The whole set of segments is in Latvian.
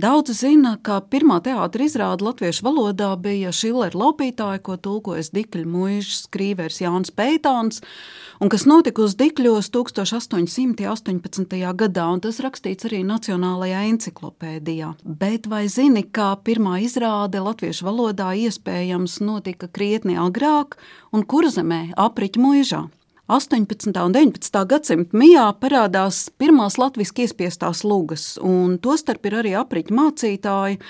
Daudzi zina, ka pirmā teātris izrāde latviešu valodā bija Šillera laupītāja, ko tulkojas Dikļa mūža skrīvers Jānis Peitāns, un kas notika uz Dikļos 1818. gadā, un tas rakstīts arī Nacionālajā enciklopēdijā. Bet vai zini, ka pirmā izrāde latviešu valodā iespējams notika krietni agrāk un kurzemē apriķu mūžā? 18. un 19. gadsimta mijā parādās pirmās latviešu iespiestās lugas, un tostarp ir arī apriņķa mācītāji.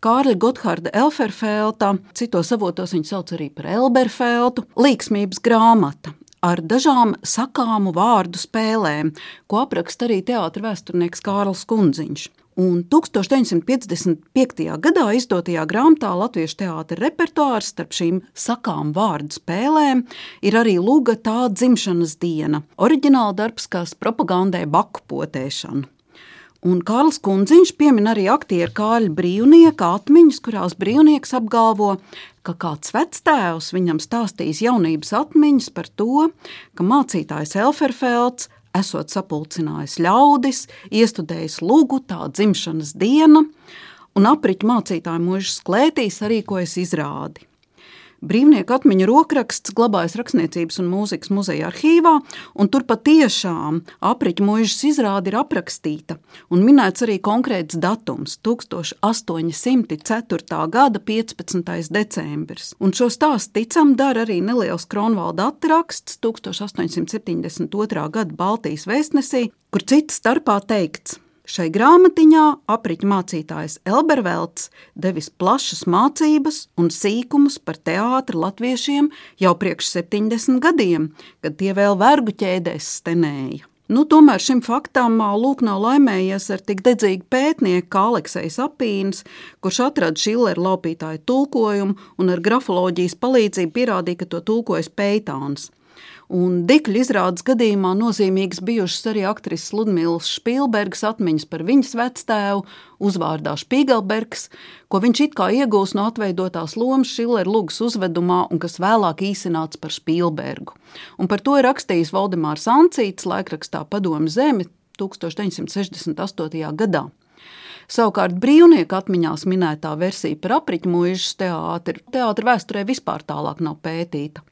Kārļa Gotthārda Elferfelta, citos avotos viņu sauc arī par Elberfeltu, līksmības grāmata ar dažām sakāmu vārdu spēlēm, ko apraksta arī teātris vēsturnieks Kārls Kundziņš. Un 1955. gadā izdotajā grāmatā Latviešu teātris repertuārs starp šīm sakām vārdu spēlēm ir arī Lūga tā dzimšanas diena, oriģināla darbs, kas propagandē baku potēšanu. Un Kārls Kundziņš piemin arī aktieru Kāļa brīvnieka atmiņas, kurās brīvnieks apgalvo, ka kāds vectēvs viņam stāstījis jaunības atmiņas par to, ka mācītājs Elferfelds esot sapulcinājis ļaudis, iestudējis lūgu tā dzimšanas diena, un apriņķa mācītāju mūža sklētīs arī ko es izrādi. Brīvnieku atmiņu rokraksts glabājas Rakstniecības un mūzikas muzeja arhīvā, un tur patiešām apriņķa mūžas izrāde ir aprakstīta un minēts arī konkrēts datums - 1804. gada 15. decembris. Un šo stāstu ticam dara arī neliels Kronvalda atraksts 1872. gada Baltijas vēstnesī, kur cits starpā teikts – Šai grāmatiņā apriņķa mācītājs Elbervelts devis plašas mācības un sīkumus par teātri latviešiem jau priekš 70 gadiem, kad tie vēl vergu ķēdēs stenēja. Nu, tomēr šim faktam lūk nav laimējies ar tik dedzīgu pētnieku kā Aleksis Apīns, kurš atrada Šillera laupītāju tulkojumu un ar grafoloģijas palīdzību pierādīja, ka to tulkojas Peitāns. Un Dikļa izrādes gadījumā nozīmīgas bijušas arī aktrises Ludmīlas Špīlbergas atmiņas par viņas vectēvu, uzvārdā Špīgelbergs, ko viņš it kā iegūst no atveidotās lomas Šillera lugas uzvedumā un kas vēlāk īsināts par Špīlbergu. Un par to ir rakstījis Valdemārs Ancīts laikrakstā Padomu Zemi 1968. gadā. Savukārt brīvnieku atmiņās minētā versija par apriņķu mūžas teātri, teātri vēsturē vispār tālāk nav pētīta.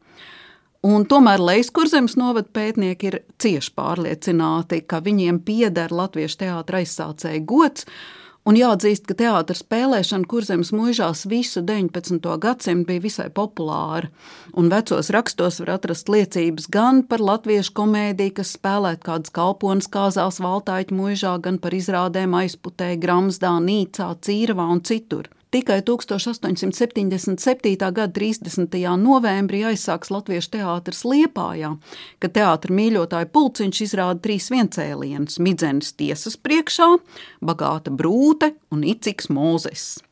Un tomēr Leiskurzemes novada pētnieki ir cieši pārliecināti, ka viņiem pieder latviešu teātra aizsācēja gods, Un jāatzīst, ka teātris spēlēšana kurzemes mūžās visu 19. gadsimtu bija visai populāra. Un vecos rakstos var atrast liecības gan par latviešu komēdiju, kas spēlēt kādas kalponas kāzās Valtāņu mūžā, gan par izrādēm aizputē, Gramsdā, Nīcā, Cīravā un citur. Tikai 1877. gada 30. novembrī aizsāks Latviešu teātris Liepājā, kad teātra mīļotāju pulciņš izrāda trīs viencēlienus - Midzenes tiesas priekšā, Bagāta brūte un Iciks Mūzes.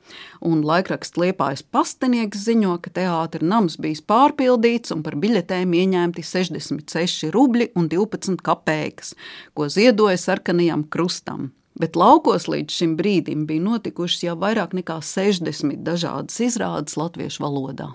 Un laikraksts Liepājas pastenieks ziņo, ka teātra nams bijis pārpildīts un par biļetēm ieņemti 66 rubļi un 12 kapeikas, ko ziedoja sarkanajam krustam bet laukos līdz šim brīdim bija notikušas jau vairāk nekā 60 dažādas izrādes latviešu valodā.